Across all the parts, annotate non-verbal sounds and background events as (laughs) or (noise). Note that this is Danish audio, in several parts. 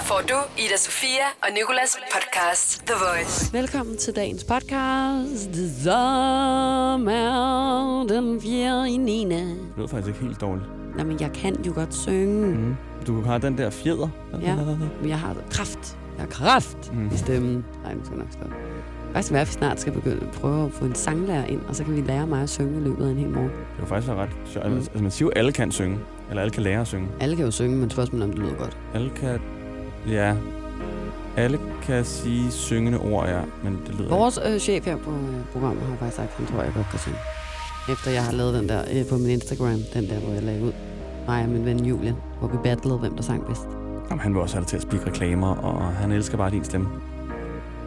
Her får du Ida Sofia og Nikolas podcast The Voice. Velkommen til dagens podcast. Som er den 4. i 9. Det lyder faktisk ikke helt dårligt. Nå, men jeg kan jo godt synge. Mm. Du har den der fjeder. Ja, men jeg har kraft. Jeg har kraft Mm. i stemmen. Nej, nu skal jeg nok stoppe. Faktisk være, at vi snart skal begynde at prøve at få en sanglærer ind, og så kan vi lære mig at synge i løbet af en hel morgen. Det var faktisk være ret sjovt. Mm. Altså, man siger jo, at alle kan synge. Eller alle kan lære at synge. Alle kan jo synge, men spørgsmålet er, om det lyder godt. Alle kan... Ja. Alle kan sige syngende ord, ja. Men det lyder Vores øh, chef her på øh, programmet har faktisk sagt, at han tror, jeg godt kan synge. Efter jeg har lavet den der øh, på min Instagram, den der, hvor jeg lagde ud. Mig og min ven Julian, hvor vi battlede, hvem der sang bedst. Jamen, han vil også have til at spikke reklamer, og han elsker bare din stemme.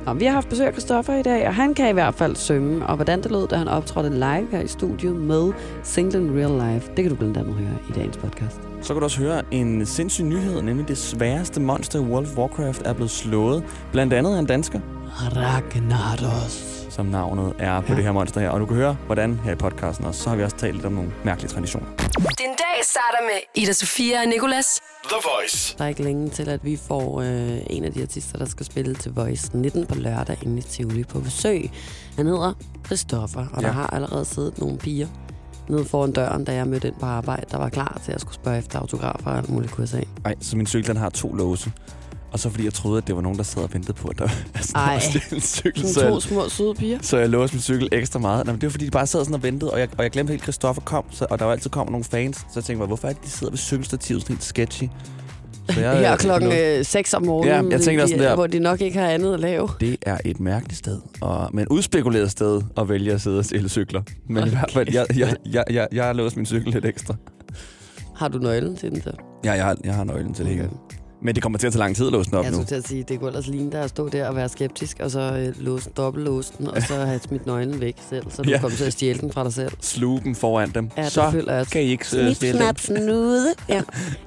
Og vi har haft besøg af Christoffer i dag, og han kan i hvert fald synge. Og hvordan det lød, da han optrådte live her i studiet med Single in Real Life, det kan du blandt andet høre i dagens podcast. Så kan du også høre en sindssyg nyhed, nemlig det sværeste monster i World of Warcraft er blevet slået. Blandt andet af en dansker, Ragnaros. som navnet er på Ja. det her monster her. Og du kan høre, hvordan her i podcasten også. Så har vi også talt lidt om nogle mærkelige traditioner. Din dag starter med Ida Sofia og Nikolas. The Voice. Der er ikke længe til, at vi får øh, en af de artister, der skal spille til Voice 19 på lørdag inde i Tivoli på besøg. Han hedder Christoffer, og. Ja. der har allerede siddet nogle piger nede foran døren, da jeg mødte ind på arbejde, der var klar til at skulle spørge efter autografer og alt muligt kunne jeg sige. Nej, så min cykel den har to låse. Og så fordi jeg troede, at det var nogen, der sad og ventede på, at der (laughs) altså, Ej. var stille en cykel. Så Sådan to jeg, små søde piger. så jeg låste min cykel ekstra meget. Nej, men det var fordi, de bare sad sådan og ventede, og jeg, og jeg glemte helt, at Christoffer kom, så, og der var altid kommer nogle fans. Så jeg tænkte hvorfor er det, de sidder ved cykelstativet sådan helt sketchy? Så jeg, (laughs) Her klokken nåede- 6 om morgenen, Ja, jeg tænkte også de, sådan der. hvor de nok ikke har andet at lave. Det er et mærkeligt sted, og, men udspekuleret sted at vælge at sidde og stille cykler. Men okay. i hvert fald, jeg, jeg, jeg, jeg, jeg har låst min cykel lidt ekstra. Har du nøglen til den så? Ja, jeg har, jeg har nøglen til det okay. Men det kommer til at tage lang tid at låse den op Jeg nu. skulle til at sige, det kunne ellers ligne dig at stå der og være skeptisk, og så øh, låse dobbeltlåse den, og så have smidt nøglen væk selv, så du Ja. kommer til at stjæle den fra dig selv. Sluge dem foran dem. Ja, det så føler jeg. kan I ikke øh, stjæle snap, snude. Ja,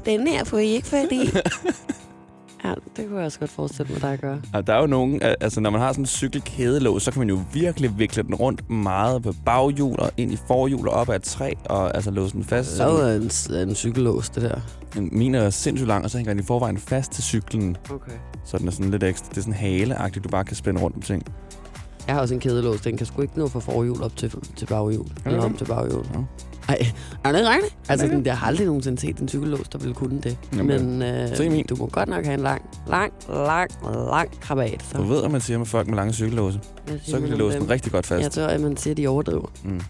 den her får I ikke fat i. (laughs) Ja, det kunne jeg også godt forestille mig at gøre. Og der er jo nogen, al- altså når man har sådan en cykelkædelås, så kan man jo virkelig vikle den rundt meget på baghjul og ind i forhjul og op ad et træ, og altså låse den fast. Så er en, en cykellås, det der. min er sindssygt lang, og så hænger den i forvejen fast til cyklen, Okay. så den er sådan lidt ekstra. Det er sådan haleagtigt, du bare kan spænde rundt om ting. Jeg har også en kædelås, den kan sgu ikke nå fra forhjul op til, til baghjul. Eller om til baghjul. Ja. Ej, er det rigtigt? Altså, sådan, jeg har aldrig nogensinde set en cykellås, der ville kunne det. Jamen, Men øh, du må godt nok have en lang, lang, lang, lang krabat. Så, Du ved, hvad man siger med folk med lange cykellåse. Så kan de låse den rigtig godt fast. Jeg tror, at man siger, at de overdriver. Mm.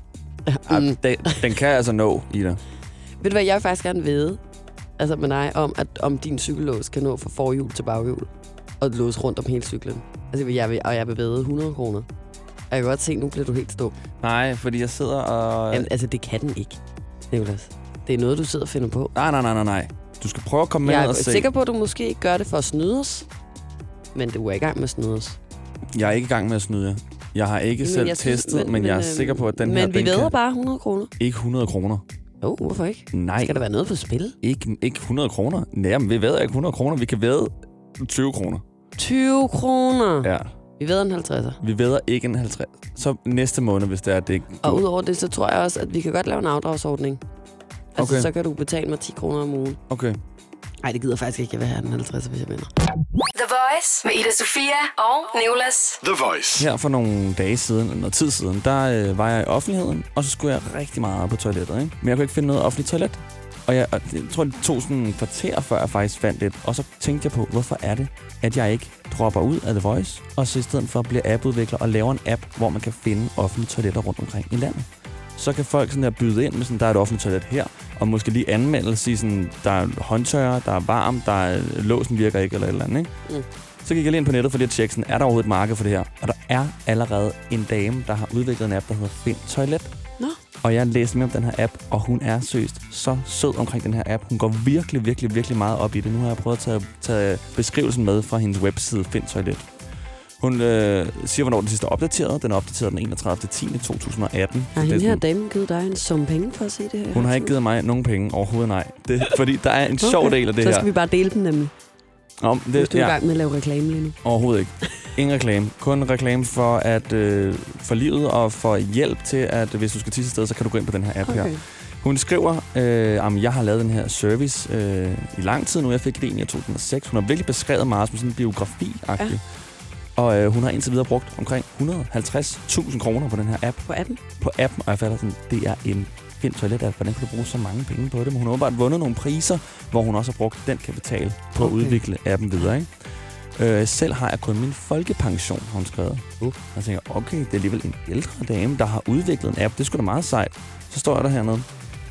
Mm. den, den kan altså nå, Ida. Ved du hvad, jeg vil faktisk gerne vide, altså med dig, om, at, om din cykellås kan nå fra forhjul til baghjul, og låse rundt om hele cyklen. Altså, jeg vil, og jeg vil væde 100 kroner. Jeg kan godt se, nu bliver du helt stum. Nej, fordi jeg sidder og... Jamen, altså, det kan den ikke, Nicolas. Det er noget, du sidder og finder på. Nej, nej, nej, nej, nej. Du skal prøve at komme med Jeg er og se. sikker på, at du måske ikke gør det for at snyde os, men du er i gang med at snyde os. Jeg er ikke i gang med at snyde jer. Jeg har ikke Men selv jeg synes- testet, men, men jeg er øh, sikker på, at den men her... vi den væder kan bare 100 kroner. Ikke 100 kroner. Jo, oh, hvorfor ikke? Nej, Skal der være noget på spil? ikke, ikke 100 kroner. Nej, men vi væder ikke 100 kroner. Vi kan væde 20 kroner. 20 kroner. Ja. Vi væder en 50'er. vi væder ikke en 50. Så næste måned, hvis det er det ikke... Og udover det, så tror jeg også, at vi kan godt lave en afdragsordning. Altså, Okay. så kan du betale mig 10 kroner om ugen. Okay. Nej, det gider faktisk ikke. Jeg vil have en 50, hvis jeg vinder. The Voice med Ida Sofia og Nikolas. The Voice. Her for nogle dage siden, eller noget tid siden, der øh, var jeg i offentligheden, og så skulle jeg rigtig meget på toilettet. Ikke? Men jeg kunne ikke finde noget offentligt toilet. Og jeg, og jeg tror, det tog sådan en kvarter, før jeg faktisk fandt det. Og så tænkte jeg på, hvorfor er det, at jeg ikke dropper ud af The Voice, og så i stedet for bliver appudvikler og laver en app, hvor man kan finde offentlige toiletter rundt omkring i landet. Så kan folk sådan der byde ind med sådan, der er et offentligt toilet her, og måske lige anmelde og sige sådan, der er håndtørrer, der er varmt, der er, låsen virker ikke, eller et eller andet, ikke? Mm. Så gik jeg lige ind på nettet for lige at tjekke, sådan, er der overhovedet et marked for det her? Og der er allerede en dame, der har udviklet en app, der hedder Find Toilet. Og jeg læste mere om den her app, og hun er seriøst så sød omkring den her app. Hun går virkelig, virkelig, virkelig meget op i det. Nu har jeg prøvet at tage, tage beskrivelsen med fra hendes webside Find Toilet. Hun øh, siger, hvornår den sidste er opdateret. Den er opdateret den 31. 10. 2018. Har Så er hende her dame givet dig en sum penge for at se det her? hun har ikke givet mig nogen penge overhovedet, nej. Det, fordi der er en sjov Okay. del af det Så her. skal vi bare dele dem nemlig, Om, hvis det, du er i gang med at lave reklame lige nu. Overhovedet ikke. Ingen reklame. Kun reklame for, at, øh, for livet og for hjælp til, at hvis du skal tisse et sted, så kan du gå ind på den her app her. Hun skriver, øh, at jeg har lavet den her service øh, i lang tid nu. Jeg fik egentlig i 2006. Hun har virkelig beskrevet meget som sådan en biografi-agtig. Ja. Og øh, hun har indtil videre brugt omkring 150.000 kroner på den her app. På appen? På appen, og jeg falder sådan, det er en find toilet-app. Hvordan kan du bruge så mange penge på det? Men hun har åbenbart vundet nogle priser, hvor hun også har brugt den kapital på okay. at Okay. udvikle appen videre. Ikke? Øh, selv har jeg kun min folkepension, har hun skrevet. Uh. Jeg tænker, okay, det er alligevel en ældre dame, der har udviklet en app. Det skulle da meget sejt. Så står der hernede.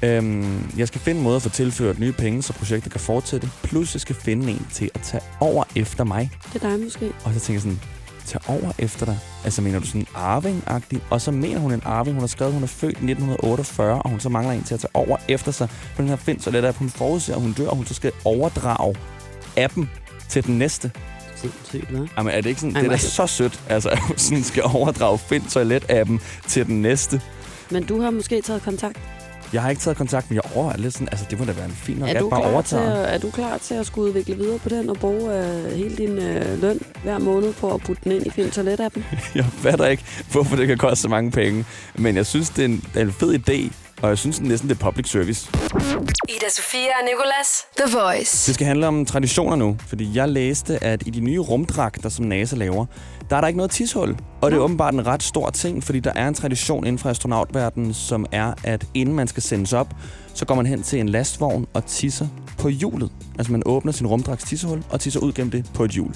Øhm, jeg skal finde en måde at få tilført nye penge, så projektet kan fortsætte. Plus, jeg skal finde en til at tage over efter mig. Det er dig måske. Og så tænker jeg sådan, tage over efter dig? Altså mener du sådan arving-agtigt? Og så mener hun en arving. Hun har skrevet, at hun er født i 1948, og hun så mangler en til at tage over efter sig på den her find. Så det at hun forudser, at hun dør, og hun så skal overdrage appen til den næste. Sindssygt, hva'? Jamen er det ikke sådan, Ej, det er da så sødt, altså at hun sådan skal overdrage Find Toilet-appen til den næste. Men du har måske taget kontakt. Jeg har ikke taget kontakt, men jeg overvejer lidt sådan, altså det må da være en fin nok Er du, bare klar til, overtager. at- er du klar til at skulle udvikle videre på den og bruge øh, hele din øh, løn hver måned på at putte den ind i Find Toilet-appen? (laughs) Jeg fatter ikke, hvorfor det kan koste så mange penge. Men jeg synes, det er en, det er en fed idé, og jeg synes næsten, det er public service. Ida Sofia og Nicolas. The Voice. Det skal handle om traditioner nu, fordi jeg læste, at i de nye rumdragter, som NASA laver, der er der ikke noget tishul. Og det er åbenbart en ret stor ting, fordi der er en tradition inden for astronautverdenen, som er, at inden man skal sendes op, så går man hen til en lastvogn og tisser på hjulet. Altså man åbner sin rumdragts tissehul og tisser ud gennem det på et hjul.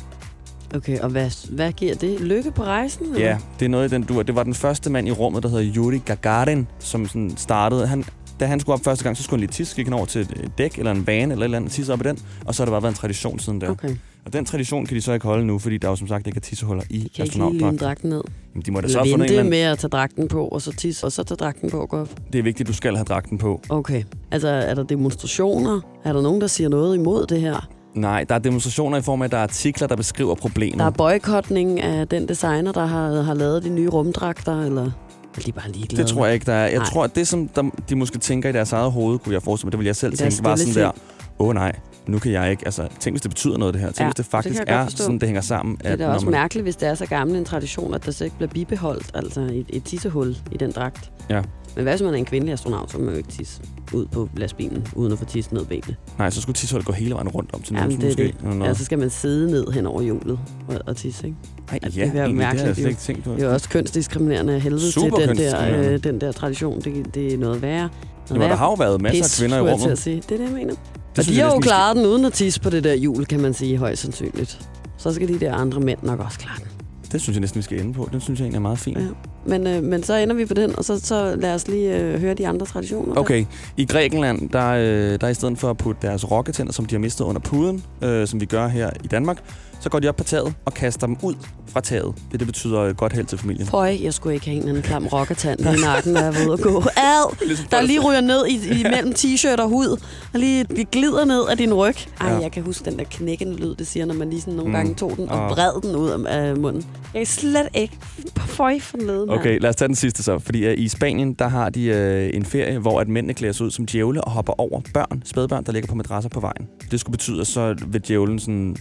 Okay, og hvad, hvad giver det? Lykke på rejsen? eller? Ja, det er noget i den dur. Det var den første mand i rummet, der hedder Yuri Gagarin, som sådan startede. Han, da han skulle op første gang, så skulle han lige tisse, gik han over til et dæk eller en bane eller et eller andet, tisse op i den, og så har det bare været en tradition siden der. Okay, Og den tradition kan de så ikke holde nu, fordi der er jo som sagt ikke er tissehuller i kan ikke lige lime astronautdragten. dragten ned. Jamen, de må da så en vente eller anden... med at tage dragten på, og så tisse, og så tage dragten på og gå op. Det er vigtigt, at du skal have dragten på. Okay. Altså, er der demonstrationer? Er der nogen, der siger noget imod det her? Nej, der er demonstrationer i form af, at der er artikler, der beskriver problemet. Der er boykotning af den designer, der har, har lavet de nye rumdragter, eller er de bare ligeglade? Det tror jeg ikke, der er. Jeg Nej. tror, at det, som der, de måske tænker i deres eget hoved, kunne jeg forestille mig, det vil jeg selv I tænke, var sådan der, åh oh, nej, nu kan jeg ikke, altså, tænk hvis det betyder noget det her. Tænk Ja, hvis det faktisk er sådan, det hænger sammen. Det er da også man- mærkeligt, hvis det er så gammel en tradition, at der så ikke bliver bibeholdt, altså et, et tissehul i den dragt. Ja. Men hvad hvis man er en kvindelig astronaut, så må man jo ikke tisse ud på lastbilen, uden at få tisse ned benene. Nej, så skulle tissehullet gå hele vejen rundt om til Jamen, det måske. det. Noget. Ja, så skal man sidde ned hen over hjulet og, og tisse, ikke? Ej, altså, ja, det egentlig, det har jeg mærkeligt, slet ikke tænkt på. Det er jo også kønsdiskriminerende af helvede til Super den der, øh, den der tradition. Det, det er noget værre. Noget Jamen, der har jo været masser af kvinder i til rummet. at sige. Det er det, jeg mener. Og de har jo klaret den uden at tisse på det der hjul, kan man sige, højst sandsynligt. Så skal de der andre mænd nok også klare den. Det synes jeg næsten, vi skal ende på. Den synes jeg egentlig er meget fin. Ja. Men, øh, men så ender vi på den, og så, så lad os lige øh, høre de andre traditioner. der. Okay, i Grækenland, der, øh, der i stedet for at putte deres rokketænder, som de har mistet under puden, øh, som vi gør her i Danmark, så går de op på taget og kaster dem ud fra taget. Det, det betyder øh, godt held til familien. Føj, jeg skulle ikke have en eller anden klam rockertand i nakken, når jeg var ude at gå. Ad! Ligesom Der lige ryger ned i, i mellem t-shirt og hud, og lige vi glider ned af din ryg. Ej, Ja. jeg kan huske den der knækkende lyd, det siger, når man lige sådan nogle Mm. gange tog den og Åh. vred den ud af, munden. Jeg kan slet ikke. Føj for mand. Okay, lad os tage den sidste så. Fordi uh, i Spanien, der har de uh, en ferie, hvor at mændene klæder sig ud som djævle og hopper over børn, spædbørn, der ligger på madrasser på vejen. Det skulle betyde, at så vil djævlen sådan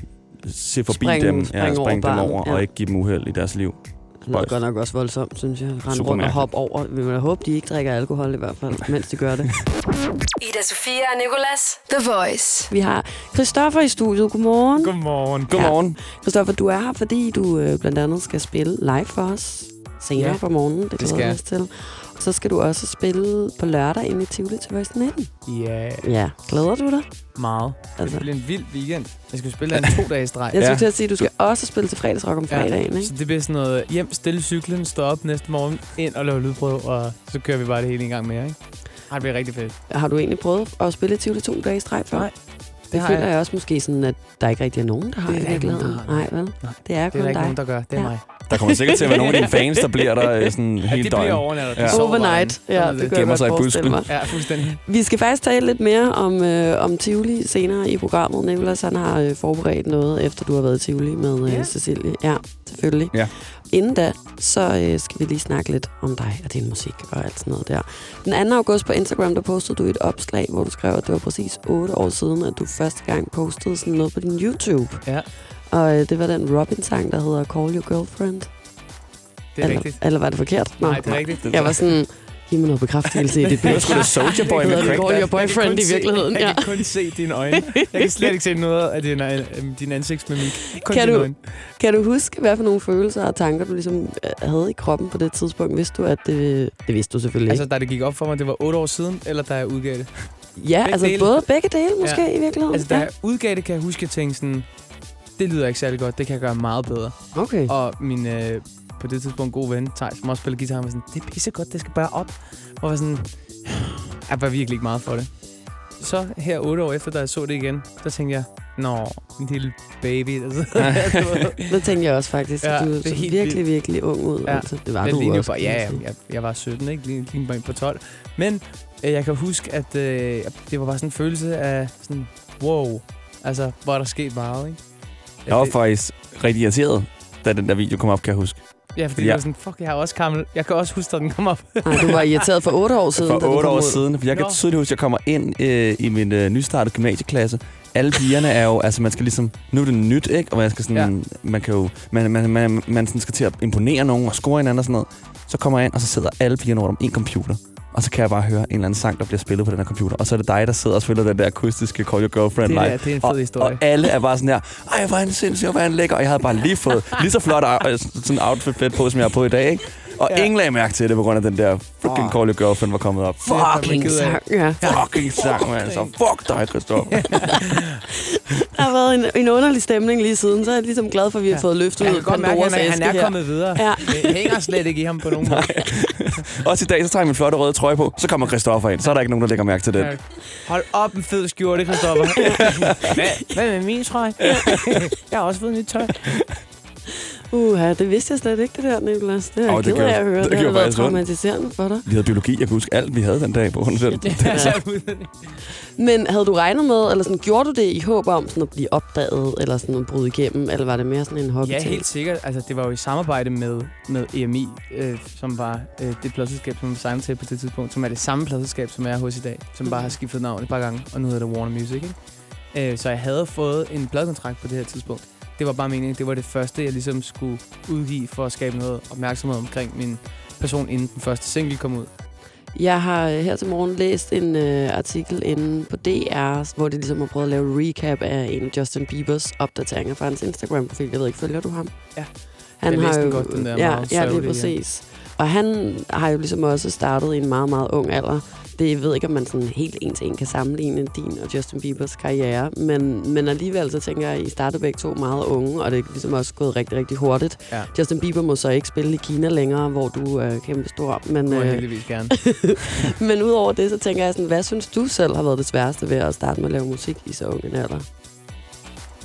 se forbi Springe- dem, springe over springe dem barnet, over ja. og ikke give dem uheld i deres liv. Det lyder godt nok også voldsomt, synes jeg. Rende rundt og hoppe over. Vi må da håbe, de ikke drikker alkohol i hvert fald, mens de gør det. (laughs) Ida Sofia og Nicolas. The Voice. Vi har Christoffer i studiet. Godmorgen. Godmorgen. Godmorgen. Christoffer, du er her, fordi du øh, blandt andet skal spille live for os senere Ja, på morgenen. Det, det skal jeg. til. Så skal du også spille på lørdag inde i Tivoli til Voice 19. Ja, Ja, glæder du dig? meget. Det Altså. bliver en vild weekend. Jeg skal spille en to dage i streg. (laughs) Jeg Ja. skulle til at sige, at du skal også spille til fredagsrock om fredagen, ikke? Så det bliver sådan noget hjem, stille cyklen, stå op næste morgen, ind og lave lydprøve, og så kører vi bare det hele en gang mere, ikke? Ej, det bliver rigtig fedt. Har du egentlig prøvet at spille i Tivoli to dage i streg før? Nej, Det, det har føler jeg. jeg også måske sådan, at der ikke rigtig er nogen, der har Det i er der ikke nogen, virkeligheden. der har. Nej, vel? Nej. Det er Det kun er der ikke dig. nogen, der gør. Det er Ja. mig. Der kommer sikkert til at være nogle af dine fans, der bliver der øh, sådan Ja, hele de bliver døgn. overnatter. De Ja. Overnight. Ja, det er jeg Gemmer godt sig i mig. Ja, fuldstændig. Vi skal faktisk tale lidt mere om, øh, om Tivoli senere i programmet. Nicolas han har øh, forberedt noget, efter du har været i Tivoli med øh, Ja. Cecilie. Ja, selvfølgelig. Ja. Inden da, så øh, skal vi lige snakke lidt om dig og din musik og alt sådan noget der. Den 2. august på Instagram, der postede du et opslag, hvor du skrev, at det var præcis 8 år siden, at du første gang postede sådan noget på din YouTube. Ja, Og øh, det var den Robin-sang, der hedder Call Your Girlfriend. det er eller, rigtigt. Eller var det forkert? Nå. Nej, det er rigtigt. Jeg var sådan, Giv mig noget bekræftelse i (laughs) det. Det var sgu da Soulja Boy Det med Craig der. Your Boyfriend i se- virkeligheden. Jeg Ja. kan kun se dine øjne. Jeg kan slet ikke se noget af din, øh, din ansigtsmimik. Kun Kan du- øjne. Kan du huske, hvad for nogle følelser og tanker, du ligesom øh, havde i kroppen på det tidspunkt? Vidste du, at det... Det vidste du selvfølgelig Altså, da det gik op for mig, det var otte år siden, eller da jeg udgav det? Ja, begge altså dele. både begge dele måske ja. i virkeligheden. Altså, da ja. jeg udgav det, kan jeg huske, at jeg tænkte sådan, det lyder ikke særlig godt, det kan jeg gøre meget bedre. Okay. Og min øh, på det tidspunkt gode ven, Thijs, som også spiller guitar, han var sådan, det er pissegodt, det skal bare op. Og var sådan, jeg var virkelig ikke meget for det. Så her otte år efter, da jeg så det igen, der tænkte jeg, nå, min lille baby. (laughs) Altså. Det tænkte jeg også faktisk. Ja, du det er så helt virkelig, vildt. virkelig ung ud. Ja. Altså, det var Men du også. bare, ja, ja, jeg, jeg var 17, ikke? Lige, lige bare på 12. Men øh, jeg kan huske, at øh, det var bare sådan en følelse af sådan, wow. Altså, hvor er der sket meget, ikke? Jeg var faktisk rigtig irriteret, da den der video kom op, kan jeg huske. Ja, fordi Ja. jeg var sådan, fuck, jeg er også gammel. Jeg kan også huske, at den kom op. (laughs) Nej, du var irriteret for otte år siden. da For otte år ud. siden. For jeg kan Nå. tydeligt huske, at jeg kommer ind øh, i min øh, nystartede gymnasieklasse. Alle pigerne er jo, altså man skal ligesom, nu er det nyt, ikke? Og man skal sådan, ja. man kan jo, man, man, man, man sådan skal til at imponere nogen og score hinanden og sådan noget. Så kommer jeg ind, og så sidder alle pigerne rundt om en computer. Og så kan jeg bare høre en eller anden sang, der bliver spillet på den her computer. Og så er det dig, der sidder og spiller den der akustiske Call Your Girlfriend Det, live. det er en og, fed historie. og alle er bare sådan her, ej, hvor er han sindssyg, hvor er han lækker. Og jeg havde bare lige fået lige så flot øh, sådan en outfit på, som jeg har på i dag, ikke? Og Ja. ingen lagde mærke til det, på grund af den der fucking Åh. Call Your Girlfriend var kommet op. Det jeg fandme Fucking af. sang, ja. (laughs) Fucking sang, man. Så fuck dig, Christoph. (laughs) Der har været en, en underlig stemning lige siden, så er jeg ligesom glad for, at vi har Ja. fået løftet ud at Pandoras han er, æske han er her. kommet videre. Ja. Det hænger slet ikke i ham på nogen (laughs) måde. Også i dag, så tager jeg min flotte røde trøje på. Så kommer Christoffer ind. Så er der ikke nogen, der lægger mærke til det. Ja. Hold op en fed skjorte, Christoffer. hvad med min trøje? jeg har også fået nyt tøj. Uha, det vidste jeg slet ikke, det der, Nicolas. Det er jeg det ked af gjorde- at høre. det Det, det har gjorde været traumatiserende for dig. Vi havde biologi. Jeg kan huske alt, vi havde den dag på hunden selv. Men havde du regnet med, eller sådan, gjorde du det i håb om sådan at blive opdaget, eller sådan at bryde igennem, eller var det mere sådan en hobby Ja, helt sikkert. Altså, det var jo i samarbejde med, med EMI, øh, som var øh, det pladselskab, som jeg signede til på det tidspunkt, som er det samme pladselskab, som jeg er hos i dag, som bare har skiftet navn et par gange, og nu hedder det Warner Music. Ikke? Øh, så jeg havde fået en pladekontrakt på det her tidspunkt. Det var bare meningen, det var det første, jeg ligesom skulle udgive for at skabe noget opmærksomhed omkring min person, inden den første single kom ud. Jeg har øh, her til morgen læst en øh, artikel inde på DR, hvor de ligesom har prøvet at lave recap af en Justin Biebers opdateringer fra hans Instagram-profil. Jeg ved ikke, følger du ham? Ja. Han Jeg har læste jo, den godt, den der ja, meget ja, lige sørgelige, ja. præcis. Og han har jo ligesom også startet i en meget, meget ung alder. Det jeg ved ikke, om man sådan helt en til en kan sammenligne din og Justin Biebers karriere, men, men alligevel så tænker jeg, at I startede begge to meget unge, og det er ligesom også gået rigtig, rigtig hurtigt. Ja. Justin Bieber må så ikke spille i Kina længere, hvor du er kæmpe stor. Men, øh, heldigvis gerne. (laughs) men udover det, så tænker jeg sådan, hvad synes du selv har været det sværeste ved at starte med at lave musik i så ung en alder?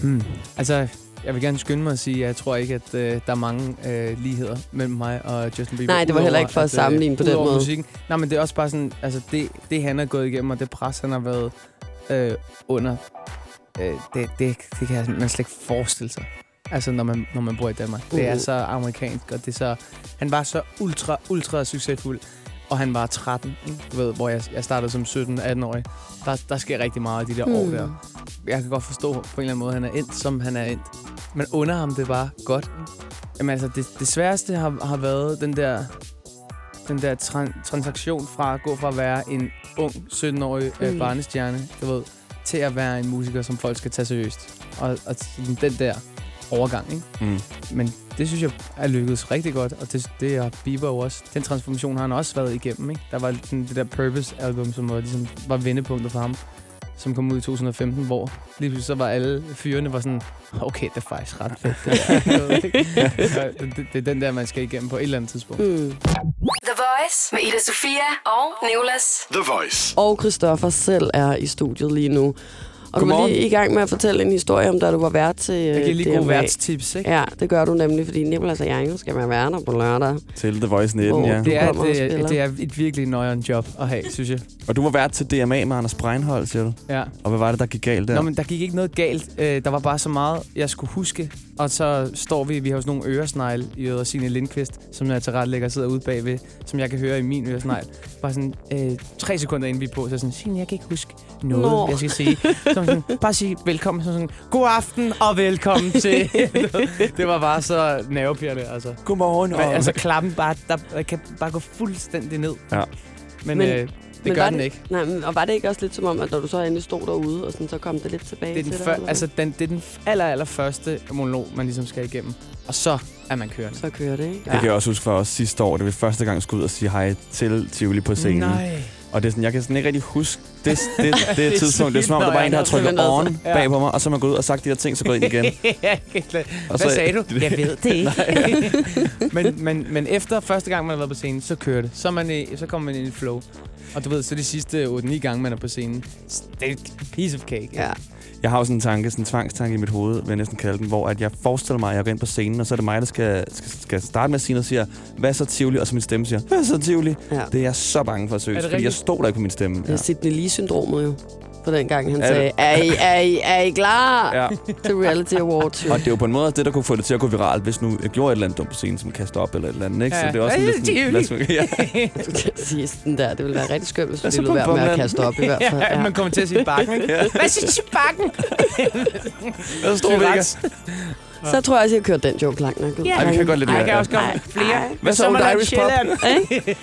Hmm. Altså, jeg vil gerne skynde mig at sige, at jeg tror ikke, at øh, der er mange øh, ligheder mellem mig og Justin Bieber. Nej, det var heller ikke for at sammenligne på den udover måde. Musikken. Nej, men det er også bare sådan, altså det, det han har gået igennem, og det pres, han har været øh, under, øh, det, det, det kan man slet ikke forestille sig. Altså, når man, når man bor i Danmark. Det er Mhm. så amerikansk, og det er så... Han var så ultra, ultra succesfuld, og han var 13, ikke? du ved, hvor jeg, jeg startede som 17-18-årig. Der, der sker rigtig meget i de der mm. år der jeg kan godt forstå på en eller anden måde, at han er endt, som han er endt. Men under ham det var godt. Jamen altså, det, det sværeste har, har været den der, den der tran, transaktion fra at gå fra at være en ung 17-årig mm. Mm. øh, barnestjerne, du ved, til at være en musiker, som folk skal tage seriøst. Og, og den der overgang, ikke? Mm. Men det synes jeg er lykkedes rigtig godt, og det, det er Bieber jo også. Den transformation har han også været igennem, ikke? Der var sådan det der Purpose-album, som var, ligesom, var vendepunktet for ham, som kom ud i 2015, hvor lige pludselig så var alle fyrene var sådan, okay, det er faktisk ret fedt. Det, der. (laughs) det, det, det er den der, man skal igennem på et eller andet tidspunkt. Mm. The Voice med Ida Sofia og Nicolas. The Voice. Og Christoffer selv er i studiet lige nu. Og du var Godmorgen. lige i gang med at fortælle en historie om, da du var vært til Jeg giver lige DMA. gode værtstips, ikke? Ja, det gør du nemlig, fordi Nicolas og jeg skal være værter på lørdag. Til The Voice 19, Hvor ja. Det er, det, det er et virkelig nøjeren job at have, synes jeg. Og du var vært til DMA med Anders Breinholt, siger du. Ja. Og hvad var det, der gik galt der? Nå, men der gik ikke noget galt. Øh, der var bare så meget, jeg skulle huske. Og så står vi, vi har jo sådan nogle øresnegle i øret, Signe Lindqvist, som jeg til ret lægger sidder ude bagved, som jeg kan høre i min øresnegl. Bare sådan øh, tre sekunder inden vi er på, så er sådan, Signe, jeg kan ikke huske noget, Nå. jeg skal sige. Så sådan, bare sige velkommen. Så sådan, god aften og velkommen (laughs) til. (laughs) det var bare så nervepirrende, altså. Godmorgen. Men, altså klappen bare, der, der kan bare gå fuldstændig ned. Ja. Men, Men- øh, det men gør den det- ikke. Nej, men, og var det ikke også lidt som om, at når du så endelig stod derude, og sådan, så kom det lidt tilbage Det er den, til dig, før, eller altså, den, det er den aller, aller første monolog, man ligesom skal igennem. Og så er man kørende. Så kører det, ikke? Det kan jeg også huske for os sidste år, da vi første gang skulle ud og sige hej til Tivoli på scenen. Nej. Og det er sådan, jeg kan sådan ikke rigtig huske det, (laughs) det, det, Det er tidspunkt. Det er som om, der bare en, der har trykket on Ja. bag på mig, og så er man gået ud og sagt de her ting, så gået ind igen. (laughs) Hvad sagde du? (laughs) Jeg ved det ikke. men, men, men efter første gang, man har været på scenen, så kører det. Så, man i, så kommer man ind i flow. Og du ved, så de sidste 8-9 gange, man er på scenen, det er et piece of cake. Ja. Jeg har jo sådan en tanke, sådan en tvangstanke i mit hoved, vil jeg næsten kalde den, hvor at jeg forestiller mig, at jeg går ind på scenen, og så er det mig, der skal, skal, skal starte med at sige noget, og siger, hvad så Tivoli? Og så min stemme siger, hvad så Tivoli? ja. Det er jeg så bange for at søge, fordi jeg rigtigt? stoler ikke på min stemme. Det er Sidney Lee-syndromet jo. For den gang, han Er sagde, er I, er, I, er I klar Ja. (laughs) til Reality Awards? Og det er jo på en måde det, der kunne få det til at gå viralt, hvis nu jeg gjorde et eller andet dumt på scenen, som kaster op eller et eller andet, ikke? Så Ja. det er også Ej, lidt sådan, lad os- (laughs) ja. sige sådan der. Det ville være rigtig skønt, hvis du så lod være med at kaste op i hvert fald. Ja, Ja. man kommer til at sige bakken, ikke? Hvad siger du bakken? Hvad står? Så tror jeg også, jeg kørt den joke langt nok. Ja. Ej, vi kan godt lidt Ej, mere. jeg kan også komme flere. Hvad så, Old Irish. Ikke?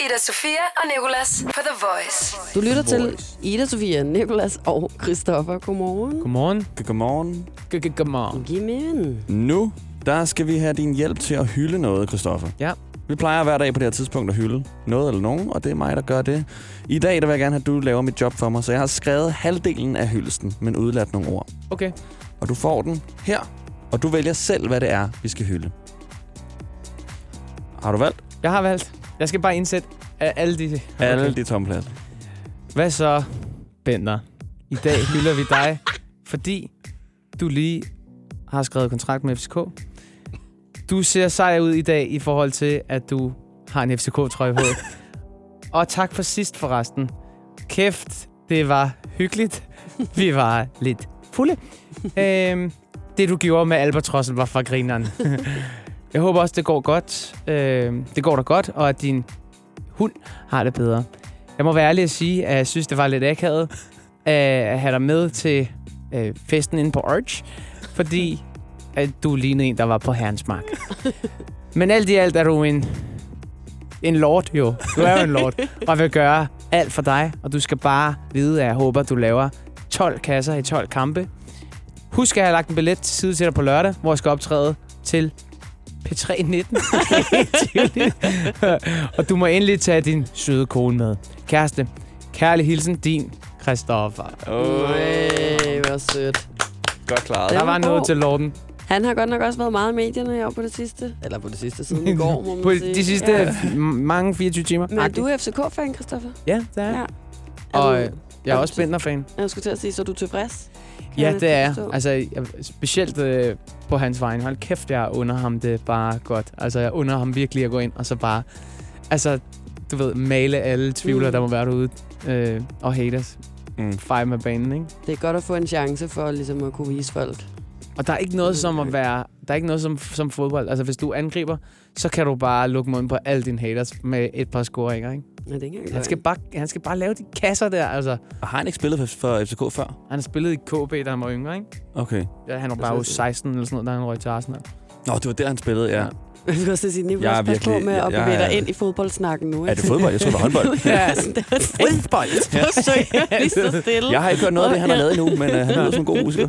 Ida Sofia og (laughs) Nicolas på The Voice. Du lytter til Ida Sofia, Nikolas og Christoffer. Godmorgen. Godmorgen. Godmorgen. Godmorgen. Giv mig en. Nu, der skal vi have din hjælp til at hylde noget, Christoffer. Ja. Vi plejer hver dag på det her tidspunkt at hylde noget eller nogen, og det er mig, der gør det. I dag der vil jeg gerne have, at du laver mit job for mig, så jeg har skrevet halvdelen af hyldesten, men udladt nogle ord. Okay. Og du får den her, og du vælger selv, hvad det er, vi skal hylde. Har du valgt? Jeg har valgt. Jeg skal bare indsætte alle de... Okay. Alle de tomme pladser. Hvad så, Bender? I dag hylder vi dig, fordi du lige har skrevet kontrakt med FCK. Du ser sej ud i dag i forhold til, at du har en FCK-trøje på. Og tak for sidst forresten. Kæft, det var hyggeligt. Vi var lidt fulde. øhm, det, du gjorde med Albatrossen, var for grineren. (laughs) Jeg håber også, det går godt. Øhm, det går da godt, og at din hund har det bedre. Jeg må være ærlig at sige, at jeg synes, det var lidt akavet (laughs) at have dig med til øh, festen inde på Arch, fordi at du lignede en, der var på herrens mark. (laughs) Men alt i alt er du en, en lord, jo. Du er jo en lord, og vil gøre alt for dig, og du skal bare vide, at jeg håber, at du laver 12 kasser i 12 kampe. Husk, at jeg har lagt en billet til side til dig på lørdag, hvor jeg skal optræde til P3 19. (laughs) og du må endelig tage din søde kone med. Kæreste, kærlig hilsen, din Christoffer. Ej, hvor sødt. Godt klaret. Der var noget til Lorden. Han har godt nok også været meget i medierne her på det sidste. Eller på det sidste siden i går, må man På sige. de sidste Ja. mange 24 timer. Men er du FCK-fan, Christoffer? Ja, det er jeg. Ja. Og du- jeg er er også Bender-fan. Jeg skulle til at sige, så er du tilfreds? Ja, det er jeg. Altså, specielt øh, på hans vegne. Hold kæft, jeg under ham det bare godt. Altså, jeg under ham virkelig at gå ind og så bare... Altså, du ved, male alle tvivler, Mm. der må være derude. Øh, og haters. Mm. Fejl med banen, ikke? Det er godt at få en chance for ligesom at kunne vise folk. Og der er ikke noget som at være... Der er ikke noget som, som fodbold. Altså, hvis du angriber, så kan du bare lukke munden på alle dine haters med et par scoringer, ikke? Ja, det er ikke Han skal, bare, han skal bare lave de kasser der, altså. Og har han ikke spillet for- for FCK før? Han har spillet i KB, da han var yngre, ikke? Okay. Ja, han var bare jo så? 16 eller sådan noget, da han røg til Arsenal. Nå, det var der, han spillede, ja. Ja. Jeg vil også sige, Nicolas, Jeg er pas på virkelig- med at bevæge dig ind i fodboldsnakken nu. Er det fodbold? Jeg tror, det var håndbold. (laughs) Ja, (laughs) fodbold? Forsøg lige så stille. Jeg har ikke hørt noget af det, han har lavet endnu, men uh, han lyder som en god musiker.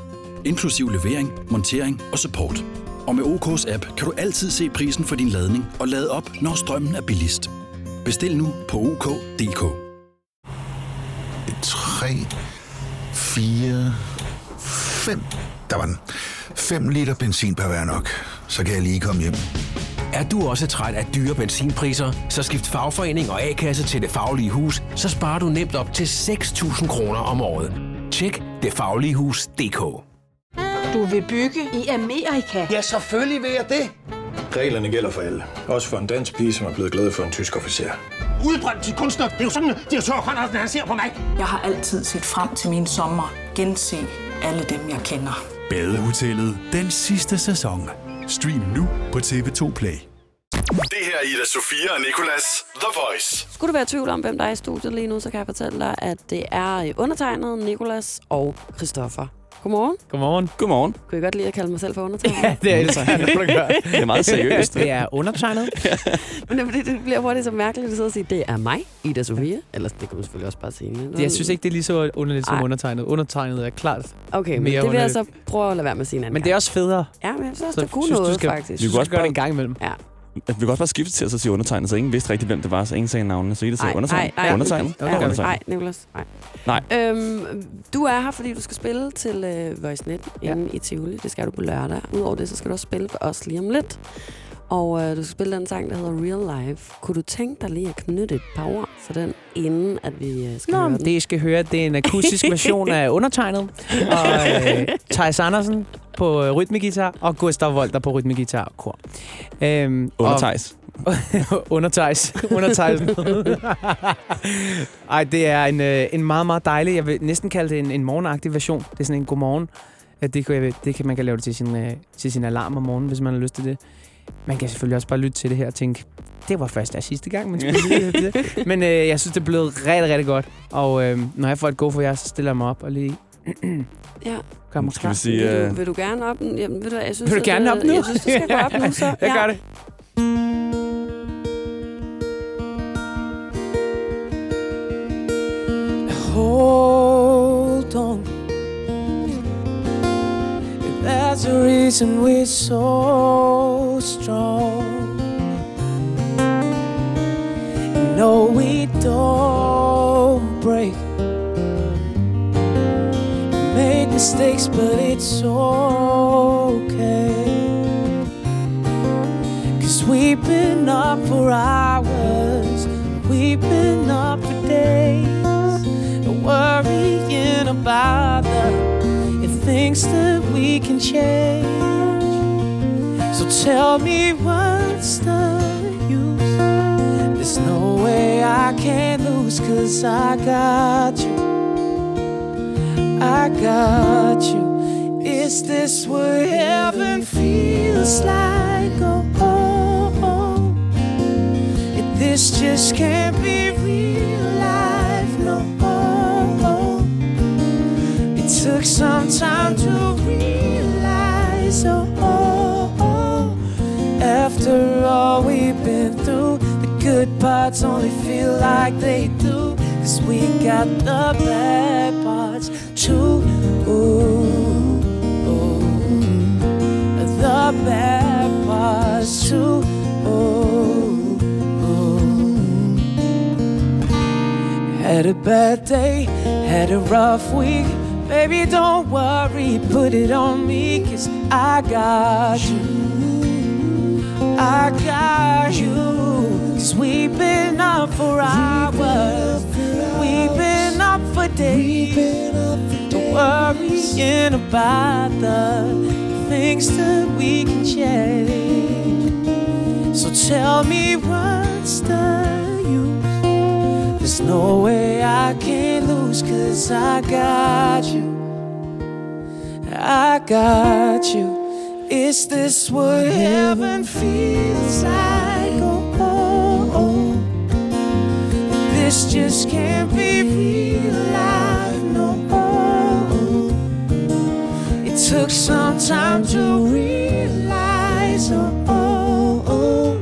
inklusiv levering, montering og support. Og med OK's app kan du altid se prisen for din ladning og lade op, når strømmen er billigst. Bestil nu på OK.dk. 3, 4, 5. Der var den. 5 liter benzin per hver nok. Så kan jeg lige komme hjem. Er du også træt af dyre benzinpriser, så skift fagforening og A-kasse til Det Faglige Hus, så sparer du nemt op til 6.000 kroner om året. Tjek detfagligehus.dk Du vil bygge i Amerika? Ja, selvfølgelig vil jeg det. Reglerne gælder for alle. Også for en dansk pige, som er blevet glad for en tysk officer. udbrændt til kunstner. Det er jo sådan, direktør Conradsen, han ser på mig. Jeg har altid set frem til min sommer. Gense alle dem, jeg kender. Badehotellet den sidste sæson. Stream nu på TV2 Play. Det her er Ida Sofia og Nicolas The Voice. Skulle du være i tvivl om, hvem der er i studiet lige nu, så kan jeg fortælle dig, at det er undertegnet Nikolas og Christoffer. Godmorgen. Godmorgen. Godmorgen. Kunne I godt lide at kalde mig selv for undertegnet? (laughs) Ja, det jeg, når du gør. Det er meget seriøst. (laughs) Det er undertegnet. (laughs) Men det, er det bliver hurtigt så mærkeligt at sidde og sige, det er mig, Ida Sofia. Eller det kan man selvfølgelig også bare sige. Men, Jeg synes ikke, det er lige så underligt som Ej. undertegnet. Undertegnet er klart Okay, men det vil jeg underligt. så prøve at lade være med at sige en anden Men det er også federe. Ja, men jeg synes også, Så det kunne noget, faktisk. Vi kunne også gøre det en gang imellem. Ja. Vi kunne også bare skifte til at så sige undertegnet, så ingen vidste rigtigt, hvem det var, så ingen sagde navnene. Så I det siger Ej, undertegnet. ej, ej. Undertegnet. Okay, okay. Undertegnet. Nej, Nicolas. Nej. Nej. Øhm, du er her, fordi du skal spille til øh, Voice Net Ja. i Tivoli. Det skal du på lørdag. Udover det, så skal du også spille for os lige om lidt. Og øh, du skal spille den sang, der hedder Real Life. Kunne du tænke dig lige at knytte et par ord for den, inden at vi øh, skal Nå, høre den? det I skal høre, det er en (laughs) akustisk version af undertegnet. Og øh, Thijs Andersen på øh, rytmegitar og Gustav Volter på rytmegitar og kor. Øhm, Undertegns. Og, undertejs. (laughs) Undertejsen. (laughs) Ej, det er en, øh, en meget, meget dejlig, jeg vil næsten kalde det en, en morgenagtig version. Det er sådan en godmorgen. Ja, det, kan, jeg, det kan man kan lave det til sin, øh, til sin alarm om morgenen, hvis man har lyst til det. Man kan selvfølgelig også bare lytte til det her og tænke, det var første og sidste gang, man spillede det. (laughs) Men øh, jeg synes, det er blevet rigtig, rigtig godt. Og øh, når jeg får et go for jer, så stiller jeg mig op og lige (clears throat) Ja. mig Skal vi sige... Vil, øh, du, vil du gerne op? Jamen, ved du, jeg synes, Vil du gerne øh, op nu? Jeg synes, du skal gå op nu, så. (laughs) Jeg gør det. Hold on. That's the reason we're so strong. No, we don't break. Mistakes, but it's okay. Cause we've been up for hours, we've been up for days, worrying about the things that we can change. So tell me what's the use? There's no way I can lose, cause I got you. I got you. Is this what heaven feels like? Oh, oh, oh. If this just can't be real life, no. Oh, oh. It took some time to realize, oh, oh, oh. After all we've been through, the good parts only feel like they do. Cause we got the bad parts too. Ooh, ooh. The bad parts too. Ooh, ooh. Had a bad day, had a rough week. Baby, don't worry, put it on me, cause I got you. I got you. Cause we've been up for hours. We've been up for days. Don't about the things that we can change. So tell me what's the use? There's no way I can lose, cause I got you. I got you. Is this what heaven feels like? Oh, oh, oh. This just can't be real took some time to realize, oh, oh, oh.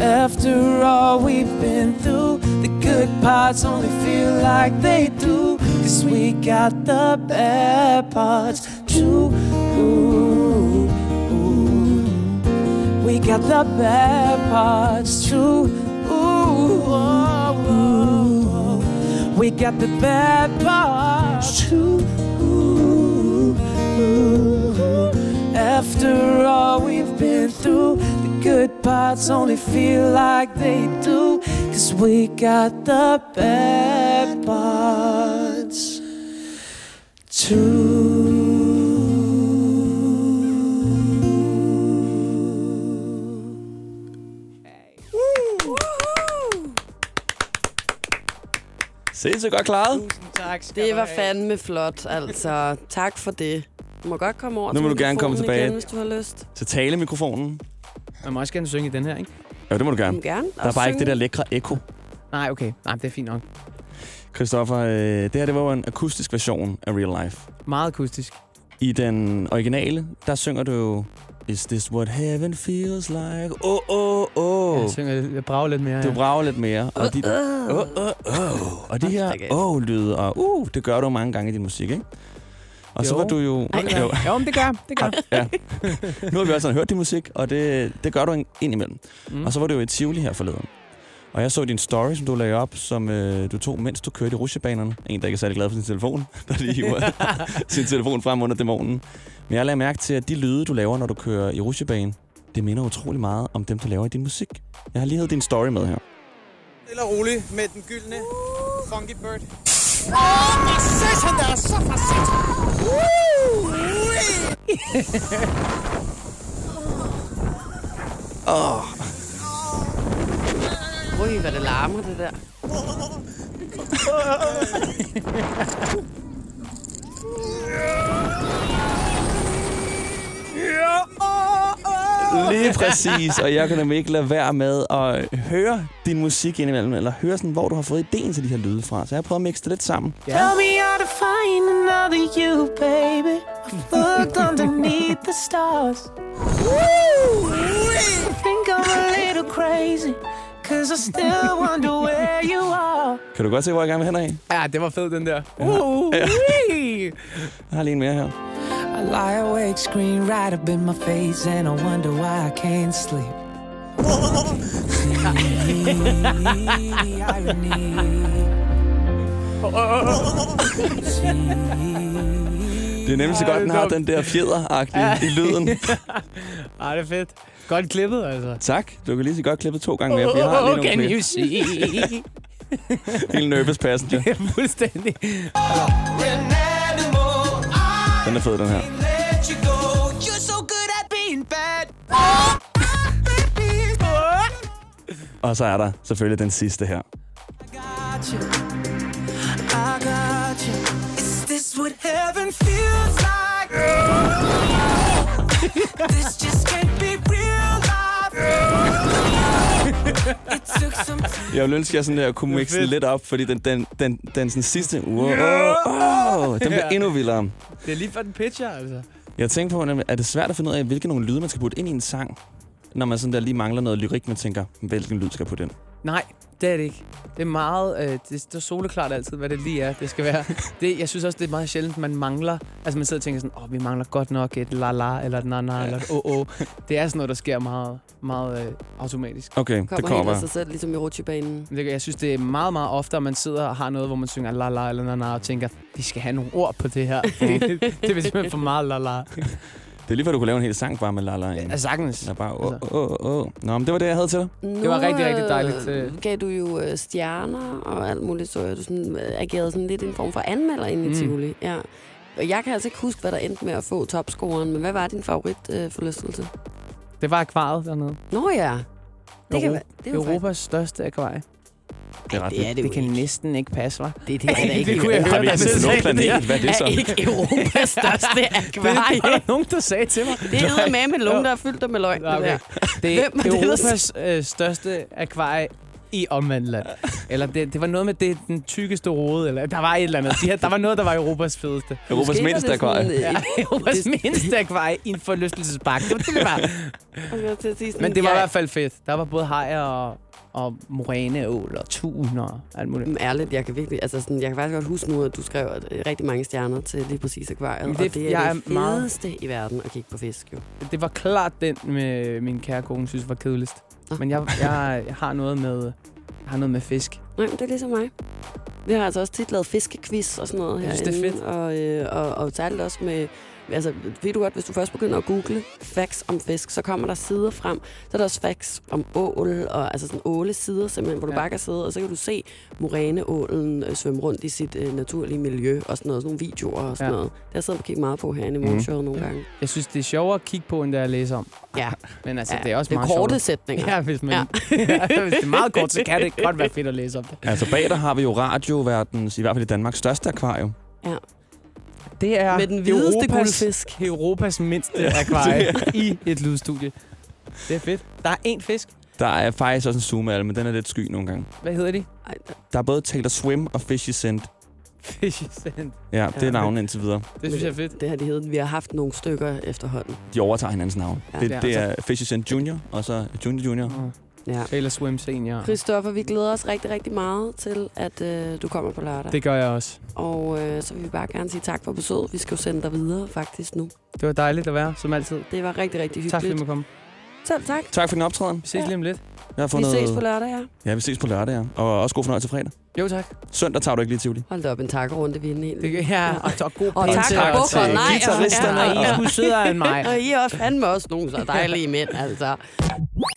After all we've been through, the good parts only feel like they do. Cause we got the bad parts too. Ooh, ooh. We got the bad parts too. Ooh, oh. We got the bad parts too. Ooh. After all we've been through, the good parts only feel like they do. Cause we got the bad parts too. Sindssygt godt klaret. Tak skal Det var fandme flot, altså. Tak for det. Du må godt komme over Nu til må du gerne komme mikrofonen tilbage. Igen, hvis du har lyst. Så tale mikrofonen. Man må også gerne synge i den her, ikke? Ja, det må du Du gerne. må gerne. Der er bare ikke det der lækre ekko. Nej, okay. Nej, det er fint nok. Christoffer, øh, det her det var jo en akustisk version af Real Life. Meget akustisk. I den originale, der synger du jo Is this what heaven feels like? Åh, åh, åh. Jeg synger jeg brager lidt mere. Du ja. brager lidt mere. Og de, oh, oh, oh. Og de her åh-lyde og uh, det gør du mange gange i din musik, ikke? Og så Jo. var du jo... Ej, jo. (laughs) Jo, men det gør det gør Ja. Nu har vi også hørt din musik, og det, det gør du ind imellem. Mm. Mm. Og så var du jo i Tivoli her forleden. Og jeg så din story, som du lagde op, som øh, du tog, mens du kørte i rusjebanerne. En, der ikke er særlig glad for sin telefon, (laughs) der lige hiver (laughs) sin telefon frem under dæmonen. Men jeg lagde mærke til, at de lyde, du laver, når du kører i rusjebanen, det minder utrolig meget om dem, du laver i din musik. Jeg har lige hævet din story med her. Stille og roligt med den gyldne Funky Bird. Åh, hvor satan, der er så for Åh, oh, Ui, hvad det larmer, det der. ja lige præcis. Og jeg kan nemlig ikke lade være med at høre din musik indimellem, eller høre sådan, hvor du har fået ideen til de her lyde fra. Så jeg har prøvet at mixe det lidt sammen. Tell me how to find another you, baby. I've looked underneath the stars. Woo! I think I'm a little crazy. Cause I still wonder where you are. Kan du godt se, hvor jeg gerne vil hen af? Ja, det var fed, den der. Ja. Uh, Ja. Jeg har lige en mere her. I lie awake, screen right up in my face, and I wonder why I can't sleep. See the irony. Det er nemlig så godt, den har den der fjeder i lyden. (laughs) Ej, det er fedt. Godt klippet, altså. Tak. Du kan lige så godt klippe to gange mere, for jeg har lige Oh, nogle can you see? (laughs) Helt nervous passenger. (laughs) Fuldstændig. Den er fed, den her. Og så er der selvfølgelig den sidste her. this just can't be real life. Jeg ville ønske, at jeg sådan der kunne mixe den lidt op, fordi den, den, den, den sådan sidste... Wow, oh, den bliver endnu vildere. Det er lige for den pitcher, altså. Jeg tænkte på, er det svært at finde ud af, hvilke nogle lyde, man skal putte ind i en sang? Når man sådan der lige mangler noget lyrik, man tænker, hvilken lyd skal jeg putte ind? Nej, det er det ikke. Det er meget... Øh, det, det er soleklart altid, hvad det lige er, det skal være. (laughs) Det, jeg synes også, det er meget sjældent, man mangler... Altså, man sidder og tænker sådan, åh, oh, vi mangler godt nok et la-la, eller et na-na, ja. eller et o-o. Det er sådan noget, der sker meget, meget øh, automatisk. Okay, Kommer det helt kommer af bare. sig selv, ligesom i rutsjebanen. Det- Jeg synes, det er meget, meget ofte, at man sidder og har noget, hvor man synger la-la eller na-na, og tænker, vi skal have nogle ord på det her. (laughs) Fordi det, det er simpelthen for meget la-la. (laughs) Det er lige før, du kunne lave en hel sang bare med Lala. Ja, sagtens. Der bare, åh, åh, åh. Nå, men det var det, jeg havde til dig. Det var rigtig, rigtig dejligt, øh, øh. gav du jo øh, stjerner og alt muligt, så jeg, du sådan, øh, agerede sådan lidt en form for anmelder inde i Mm. Tivoli. Ja. Og jeg kan altså ikke huske, hvad der endte med at få topscoren, men hvad var din favorit øh, forlystelse? Det var akvariet dernede. Nå ja. Det kan Euro- være. Det er Europas største akvarie. Det er ret det, er det, Det kan næsten ikke passe, hva'? Det, det er da ikke det kunne jeg høre, ikke på sagt. nogen planet? Hvad er det så? er ikke Europas (laughs) største Det akvarie. var der nogen, der sagde til mig. Det er med med nogen, der er fyldt med løgn. Det okay. der. Det er er det, der Europas øh, største akvarie i omvandland. Eller det, det var noget med det, den tykkeste rode, eller der var et eller andet. De her, der var noget, der var Europas fedeste. Europas Måske var mindste det akvarie. Ja, (laughs) Europas det- mindste akvarie i en forlystelsespark. Det var det, det var. (laughs) Jeg var Men det var i jeg- hvert fald fedt. Der var både hajer og, og moræneål og tun og alt muligt. Men ærligt, jeg kan virkelig, altså sådan, jeg kan faktisk godt huske nu, at du skrev at, øh, rigtig mange stjerner til lige præcis akvariet, det, og det er jeg det er meget- fedeste i verden at kigge på fisk, jo. Det var klart den, med min kære kone synes var kedeligst. Nå. Men jeg, jeg, jeg har noget med jeg har noget med fisk. Nej, men det er ligesom mig. Vi har altså også tit lavet fiskequiz og sådan noget Jeg synes, det er fedt. Og, øh, og, og særligt også med... Altså, ved du godt, hvis du først begynder at google facts om fisk, så kommer der sider frem. Så er der også facts om ål, og altså sådan åle sider simpelthen, hvor du Ja. bare kan sidde, og så kan du se moræneålen øh, svømme rundt i sit øh, naturlige miljø, og sådan noget, sådan nogle videoer og sådan Ja. noget. Det har jeg siddet og kigget meget på herinde i Mhm. morgenshowet nogle gange. Jeg synes, det er sjovere at kigge på, end det er at læse om. Ja, (laughs) Men altså, ja det er også det er meget korte sjovere. sætninger. Ja, hvis, man, Ja. (laughs) ja. hvis det er meget kort, så kan det godt være fedt at læse om. om det. Altså bag der har vi jo radioverdens, i hvert fald i Danmarks største akvarium. Ja. Det er Med den hvideste Europas, guldfisk. Europas mindste akvarie (laughs) i et lydstudie. Det er fedt. Der er én fisk. Der er faktisk også en zoom af men den er lidt sky nogle gange. Hvad hedder de? Ej, der- Der er både Taylor Swim og Fishy Scent. Fishy Sand. Ja, det er navnet indtil videre. Det synes jeg er fedt. Det har de heddet. Vi har haft nogle stykker efterhånden. De overtager hinandens navn. Ja. Det, Ja, det er Fishy Scent Junior, og så Junior Junior. Ja. Taylor Swim Senior. Christoffer, vi glæder os rigtig, rigtig meget til, at øh, du kommer på lørdag. Det gør jeg også. Og øh, så vil vi bare gerne sige tak for besøget. Vi skal jo sende dig videre, faktisk, nu. Det var dejligt at være, som altid. Det var rigtig, rigtig hyggeligt. Tak fordi du måtte komme. Selv tak. Tak for din optræden. Vi ses lige om lidt. Jeg har Vi fundet... ses på lørdag, ja. Ja, vi ses på lørdag, ja. Og også god fornøjelse fredag. Jo, tak. Søndag tager du ikke lige Tivoli. Hold da op, en takkerunde, vi er inde i. Det, ja, og, og god Og tak til- for buffer, til nej. guitaristerne, ja, og I er sgu sødere end mig. Og I er også fandme også nogle så dejlige mænd, altså.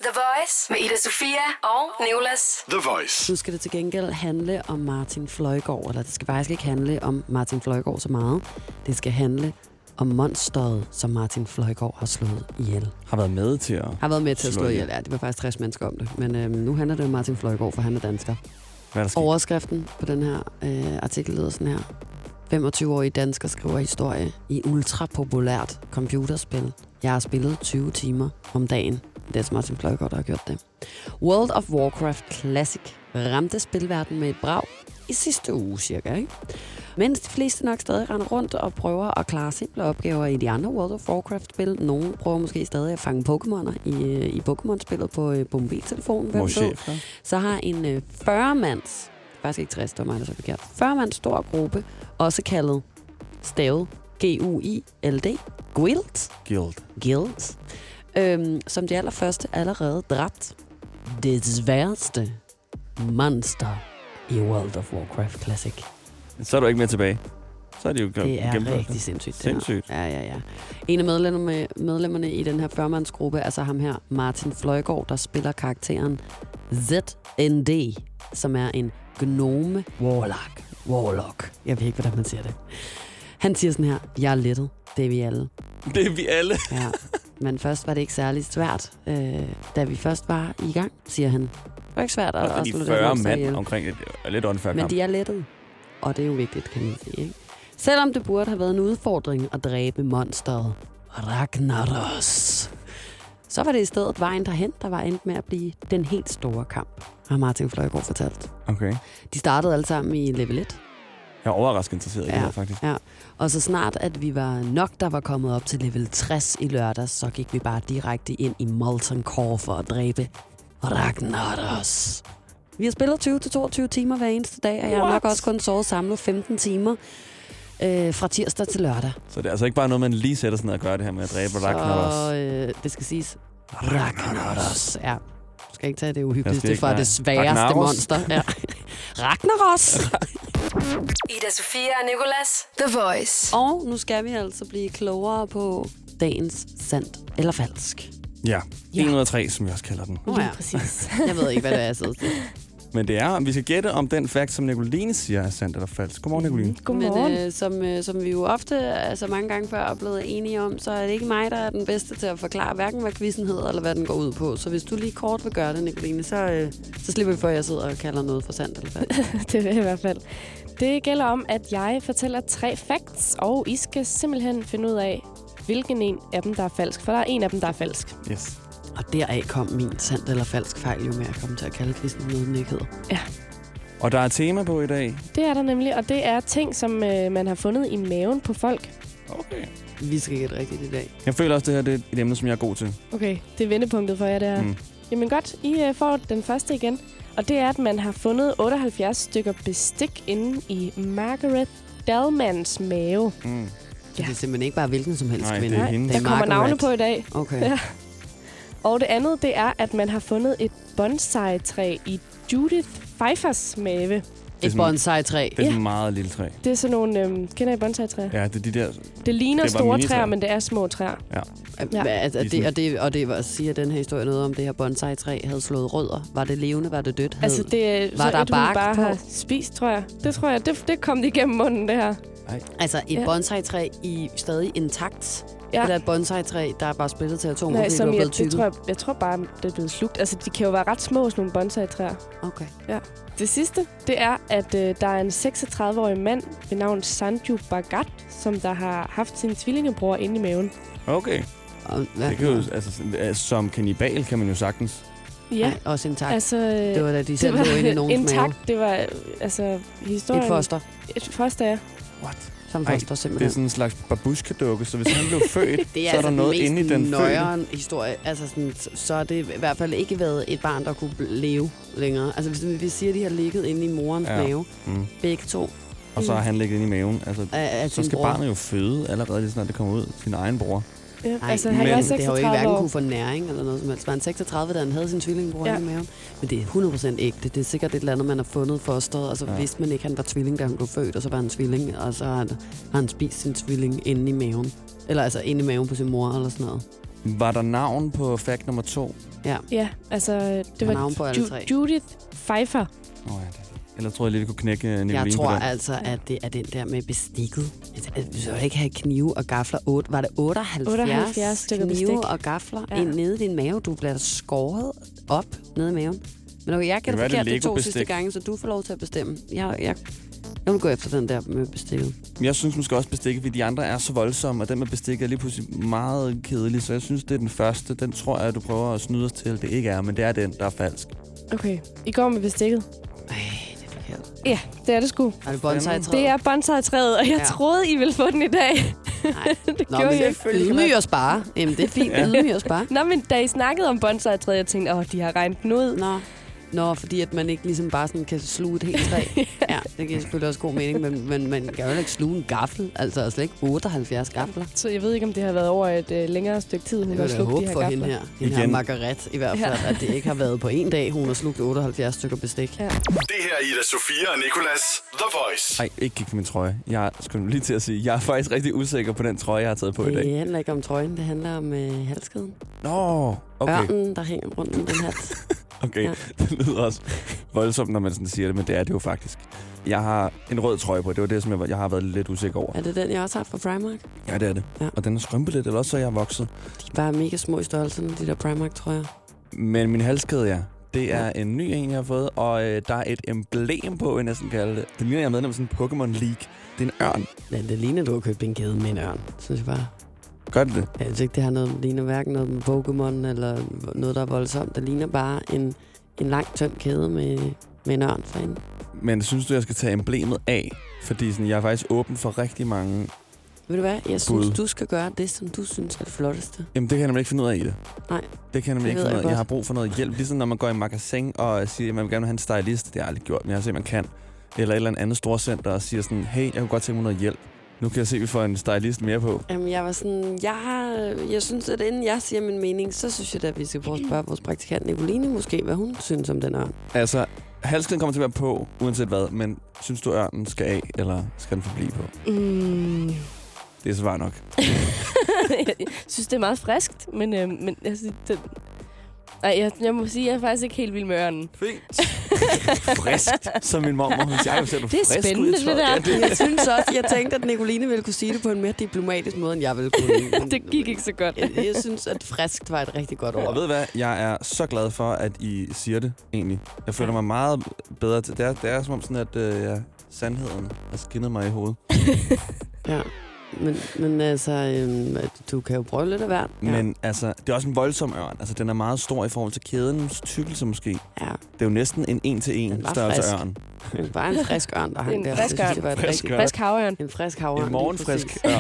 The Voice med Ida Sofia og Nicolas. The Voice. Nu skal det til gengæld handle om Martin Fløjgaard, eller det skal faktisk ikke handle om Martin Fløjgaard så meget. Det skal handle om monsteret, som Martin Fløjgaard har slået ihjel. Har været med til at... Har været med til at Slå slå ihjel. Ja, det var faktisk 60 mennesker om det. Men øhm, nu handler det om Martin Fløjgaard, for han er dansker. Hvad er der sket? Overskriften på den her øh, artikel lyder sådan her. 25-årige dansker skriver historie i ultrapopulært computerspil. Jeg har spillet 20 timer om dagen. Det er Martin Fløjgaard, der har gjort det. World of Warcraft Classic ramte spilverdenen med et brag i sidste uge cirka. Ikke? Mens de fleste nok stadig render rundt og prøver at klare simple opgaver i de andre World of Warcraft-spil. Nogle prøver måske stadig at fange Pokémoner i, øh, i Pokémon-spillet på, øh, på mobiltelefonen. hvem chef, ja. så har en øh, 40-mands, faktisk ikke 60, det var mig, der så forkert, 40-mands stor gruppe, også kaldet stavet G-U-I-L-D, Guild, Guild. Guild, øhm, som de allerførste allerede dræbt det sværeste monster i World of Warcraft Classic. Så er du ikke med tilbage. Så er de jo Det er gennemført. rigtig sindssygt. det. Sindssygt. Ja, ja, ja. En af medlemmerne, medlemmerne i den her førmandsgruppe er så ham her, Martin Fløjgaard, der spiller karakteren ZND, som er en gnome warlock. Warlock. Jeg ved ikke, hvordan man siger det. Han siger sådan her, jeg er lettet. Det er vi alle. Det er vi alle. (laughs) Ja. Men først var det ikke særlig svært. Øh, da vi først var i gang, siger han. Det var ikke svært at, at slå det 40 monster mand ihjel. omkring et lidt unfair Men kamp. de er lettet. Og det er jo vigtigt, kan man sige. Ikke? Selvom det burde have været en udfordring at dræbe monsteret Ragnaros, så var det i stedet vejen derhen, der var endt med at blive den helt store kamp, har Martin Fløjgaard fortalt. Okay. De startede alle sammen i level 1. Jeg er overrasket interesseret i det Ja, her, faktisk. ja. Og så snart, at vi var nok, der var kommet op til level 60 i lørdags, så gik vi bare direkte ind i Molten Core for at dræbe Ragnaros. Vi har spillet 20-22 timer hver eneste dag, og jeg har nok What? også kun sovet samlet 15 timer øh, fra tirsdag til lørdag. Så det er altså ikke bare noget, man lige sætter sig ned og gør det her med at dræbe Ragnaros. Så øh, det skal siges Ragnaros. Ja. Du skal ikke tage det uhyggeligste fra nej. det sværeste Ragnaros. monster. Ja. (laughs) Ragnaros! Ida Sofia og Nicolas. The Voice. Og nu skal vi altså blive klogere på dagens sandt eller falsk. Ja, Ja. 1 ud af 3, som jeg også kalder den. Oh, ja. præcis. Jeg ved ikke, hvad det er, jeg sidder til. (laughs) Men det er, om vi skal gætte om den fact, som Nicoline siger er sandt eller falsk. Godmorgen, Nicoline. Men øh, som, øh, som vi jo ofte, altså mange gange før, er blevet enige om, så er det ikke mig, der er den bedste til at forklare, hverken hvad quizzen hedder, eller hvad den går ud på. Så hvis du lige kort vil gøre det, Nicoline, så, øh, så slipper vi for, at jeg sidder og kalder noget for sandt eller falsk. (laughs) det jeg i hvert fald. Det gælder om, at jeg fortæller tre facts, og I skal simpelthen finde ud af, hvilken en af dem, der er falsk. For der er en af dem, der er falsk. Yes. Og deraf kom min sandt eller falsk fejl, jo med at komme til at kalde quizzen noget, den ikke hedder. Ja. Og der er tema på i dag. Det er der nemlig, og det er ting, som øh, man har fundet i maven på folk. Okay. Vi skal gætte rigtigt i dag. Jeg føler også, det her det er et emne, som jeg er god til. Okay, det er vendepunktet for jer, det her. Mm. Jamen godt, I øh, får den første igen. Og det er, at man har fundet 78 stykker bestik inde i Margaret Dalmans mave. Mm. Så det er simpelthen ikke bare hvilken som helst Nej, kvinde. det er hende. Der kommer Margaret. navne på i dag. Okay. Ja. Og det andet, det er, at man har fundet et bonsai-træ i Judith Pfeiffers mave. Et bonsai-træ. Det er sådan et meget lille træ. Det er sådan nogle... Øhm, kender I bonsai-træer? Ja, det er de der... Det ligner det store minitræer. træer, men det er små træer. Ja. Ja. Ja. Altså, De er det, og, det, og det var, siger den her historie noget om, det her bonsai-træ havde slået rødder. Var det levende? Var det dødt? Altså, det er var så der et, bark bare på? har spist, tror jeg. Det tror jeg. Det, det kom det igennem munden, det her. Ej. Altså et Ja. ja. bonsai-træ i stadig intakt, Ja. eller et bonsai-træ, der er bare splittet til atomer, Nej, fordi som du er jeg, blevet det tykket. tror jeg, jeg tror bare, det er blevet slugt. Altså, de kan jo være ret små, sådan nogle bonsai-træer. Okay. Ja. Det sidste, det er, at øh, der er en 36-årig mand ved navn Sanju Bhagat, som der har haft sin tvillingebror inde i maven. Okay. Og, hvad? Det kan jo, altså, som kannibal kan man jo sagtens. Ja, Nej, også intakt. altså... Det var da de selv det lå inde i nogens (laughs) intakt. mave. Det var, altså, historien... Et foster. Et foster, ja. What? Som Ej, foster Det er simpelthen. sådan en slags babushka-dukke, så hvis han blev født, (laughs) det er så er altså der noget inde i den fødte. historie. Altså sådan, så er det i hvert fald ikke været et barn, der kunne leve længere. Altså hvis vi siger, at de har ligget inde i morens Ja. mave, Mm. begge to, Og så har han ligget inde i maven. Altså, af, af så skal bror. barnet jo føde allerede lige snart det kommer ud. Sin egen bror. Ja. Nej, altså, men han var det har jo ikke 36 hverken år. kunne få næring eller noget som helst. Var han 36, da han havde sin tvillingbror Ja. i maven? Men det er 100% ægte. Det er sikkert et eller andet, man har fundet fosteret, og så Ja. vidste man ikke, han var tvilling, da han blev født, og så var han tvilling, og så har han, har han spist sin tvilling inde i maven. Eller altså inde i maven på sin mor, eller sådan noget. Var der navn på fact nummer to? Ja. Ja, altså, det var navn på alle Ju- tre. Judith Pfeiffer. Oh, ja, det. Eller tror jeg lige, vi kunne knække Nicoline Jeg tror altså, at det er den der med bestikket. Altså, Vi skal ikke have knive og gafler. Otte- Var det 78, 78 stykker knive bestik. og gafler Ja. ind nede i din mave? Du bliver skåret op nede i maven. Men okay, jeg kan det det er forkert de to sidste gange, så du får lov til at bestemme. Jeg, jeg, jeg vil gå efter den der med bestikket. Jeg synes måske også bestikket, fordi de andre er så voldsomme, og den med bestikket er lige pludselig meget kedelig, så jeg synes, det er den første. Den tror jeg, du prøver at snyde os til, det ikke er, men det er den, der er falsk. Okay, I går med bestikket. Ej, det. Ja, det er det sgu. Er det bonsai Det er bonsai-træet, og jeg Ja. troede, I ville få den i dag. Nej. (laughs) det Nå, gjorde men I ikke. ydmyg os bare. Jamen, det er fint. Ja. Ydmyg os bare. Nå, men da I snakkede om bonsai-træet, jeg tænkte, åh, de har regnet den ud. Nå. Nå, fordi at man ikke ligesom bare sådan kan sluge et helt træ. (laughs) ja, det giver selvfølgelig også god mening, men, men man kan jo ikke sluge en gaffel. Altså slet ikke 78 gafler. Så jeg ved ikke, om det har været over et øh, længere stykke tid, hun har slugt de her for gafler. hende her. Hende her. Margaret i hvert Ja. fald, at det ikke har været på en dag, hun har slugt 78 stykker bestik. Ja. Det her er Ida Sofia og Nicolas The Voice. Nej, ikke kig på min trøje. Jeg skulle lige til at sige, jeg er faktisk rigtig usikker på den trøje, jeg har taget på i dag. Det handler ikke om trøjen, det handler om øh, halskeden. Nå, okay. Ørnen, der hænger rundt om den hat. (laughs) Okay, Ja. (laughs) det lyder også voldsomt, når man sådan siger det, men det er det jo faktisk. Jeg har en rød trøje på, det var det, som jeg, jeg har været lidt usikker over. Er det den, jeg også har fra Primark? Ja, det er det. Ja. Og den er skrømpet lidt, eller også så er jeg vokset. De er bare mega små i størrelsen, de der Primark, tror jeg. Men min halskæde, ja, det er en ny en, jeg har fået, og øh, der er et emblem på, jeg næsten kalde det. Det ligner, jeg er medlem af sådan en Pokémon League. Det er en ørn. Men det ligner, du har købt en kæde med en ørn, synes jeg bare. Gør det det? Jeg synes ikke, det har noget, ligner hverken noget med Pokémon eller noget, der er voldsomt. Det ligner bare en, en lang, tynd kæde med, med en ørn derinde. Men synes du, jeg skal tage emblemet af? Fordi sådan, jeg er faktisk åben for rigtig mange... Ved du hvad? Jeg synes, Bud. du skal gøre det, som du synes er det flotteste. Jamen, det kan jeg nemlig ikke finde ud af i det. Nej. Det kan jeg nemlig Det ikke finde ud jeg af. Jeg godt. har brug for noget hjælp. Ligesom når man går i magasin og siger, at man vil gerne have en stylist. Det har jeg aldrig gjort, men jeg har set, man kan. Eller et eller andet storcenter og siger sådan, hey, jeg kunne godt tænke mig noget hjælp. Nu kan jeg se, at vi får en stylist mere på. Jamen, jeg var sådan, jeg, har, jeg synes, at inden jeg siger min mening, så synes jeg da, at vi skal prøve at spørge vores praktikant Nicoline måske, hvad hun synes om den ørn. Altså, halskeden kommer til at være på, uanset hvad. Men synes du, ørnen skal af, eller skal den forblive på? Mm. Det er svar nok. jeg (laughs) synes, det er meget friskt, men, øh, men altså, det, Ej, jeg, jeg må sige, jeg er faktisk ikke helt vild med ørnen. Fint. Friskt, som min mor, hun siger. Ej, ser du Det er frisk ud spændende, det tøjet?" der. Ja, det, Jeg synes også, jeg tænkte, at Nicoline ville kunne sige det på en mere diplomatisk måde, end jeg ville kunne. Men (laughs) Det gik ikke så godt. jeg, jeg synes, at friskt var et rigtig godt Og ord. ved du hvad? Jeg er så glad for, at I siger det, egentlig. Jeg føler mig meget bedre til det. Er, det er som om sådan, at øh, ja, sandheden har skinnet mig i hovedet. Ja. (laughs) Men, men altså, øhm, du kan jo prøve lidt af hvert. Ja. Men altså, det er også en voldsom ørn. Altså, den er meget stor i forhold til kædens tykkelse måske. ja. Det er jo næsten en en-til-en størrelse frisk. ørn. (laughs) Men bare en frisk ørn, der hang En der. frisk ørn. det var et Frisk ørn. Frisk havørn. En frisk havørn. En morgenfrisk ørn.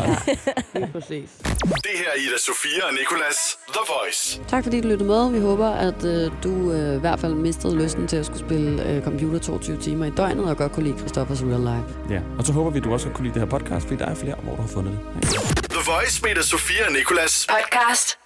Ja, (laughs) præcis. Det her er Ida Sofia og Nicolas The Voice. Tak fordi du lyttede med. Vi håber, at øh, du øh, i hvert fald mistede lysten til at skulle spille øh, computer 22 timer i døgnet, og godt kunne lide Christoffers Real Life. Ja, og så håber vi, at du også kunne lide det her podcast, fordi der er flere, hvor du har fundet det. The Voice med Ida Sofia og Nicolas. Podcast